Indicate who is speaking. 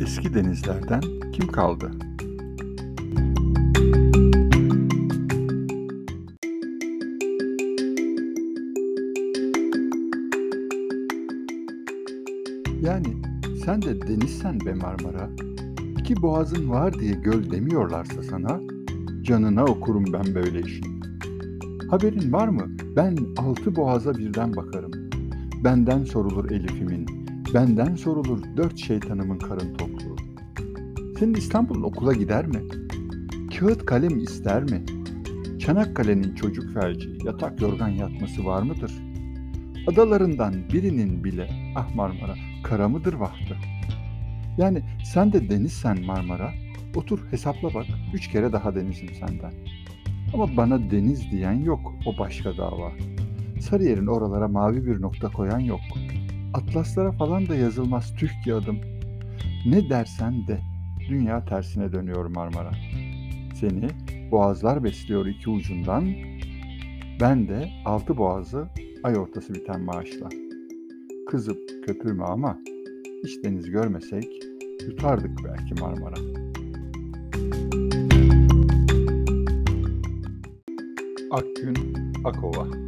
Speaker 1: Eski denizlerden kim kaldı? Yani sen de denizsen be Marmara. İki boğazın var diye göl demiyorlarsa sana, canına okurum ben böyle işin. Haberin var mı? Ben altı boğaza birden bakarım. Benden sorulur Elif'imin, benden sorulur dört şeytanımın karın tokluğu. Senin İstanbul'un okula gider mi? Kağıt kalem ister mi? Çanakkale'nin çocuk felci, yatak yorgan yatması var mıdır? Adalarından birinin bile ah Marmara kara mıdır vahtı? Yani sen de denizsen Marmara, otur hesapla bak, üç kere daha denizim senden. Ama bana deniz diyen yok, o başka dava. Sarıyer'in oralara mavi bir nokta koyan yok. Atlaslara falan da yazılmaz tüh ki adım. Ne dersen de, dünya tersine dönüyor Marmara. Seni boğazlar besliyor iki ucundan, ben de altı boğazı ay ortası biten maaşla. Kızıp köpürme ama hiç deniz görmesek yutardık belki Marmara. Akgün Akova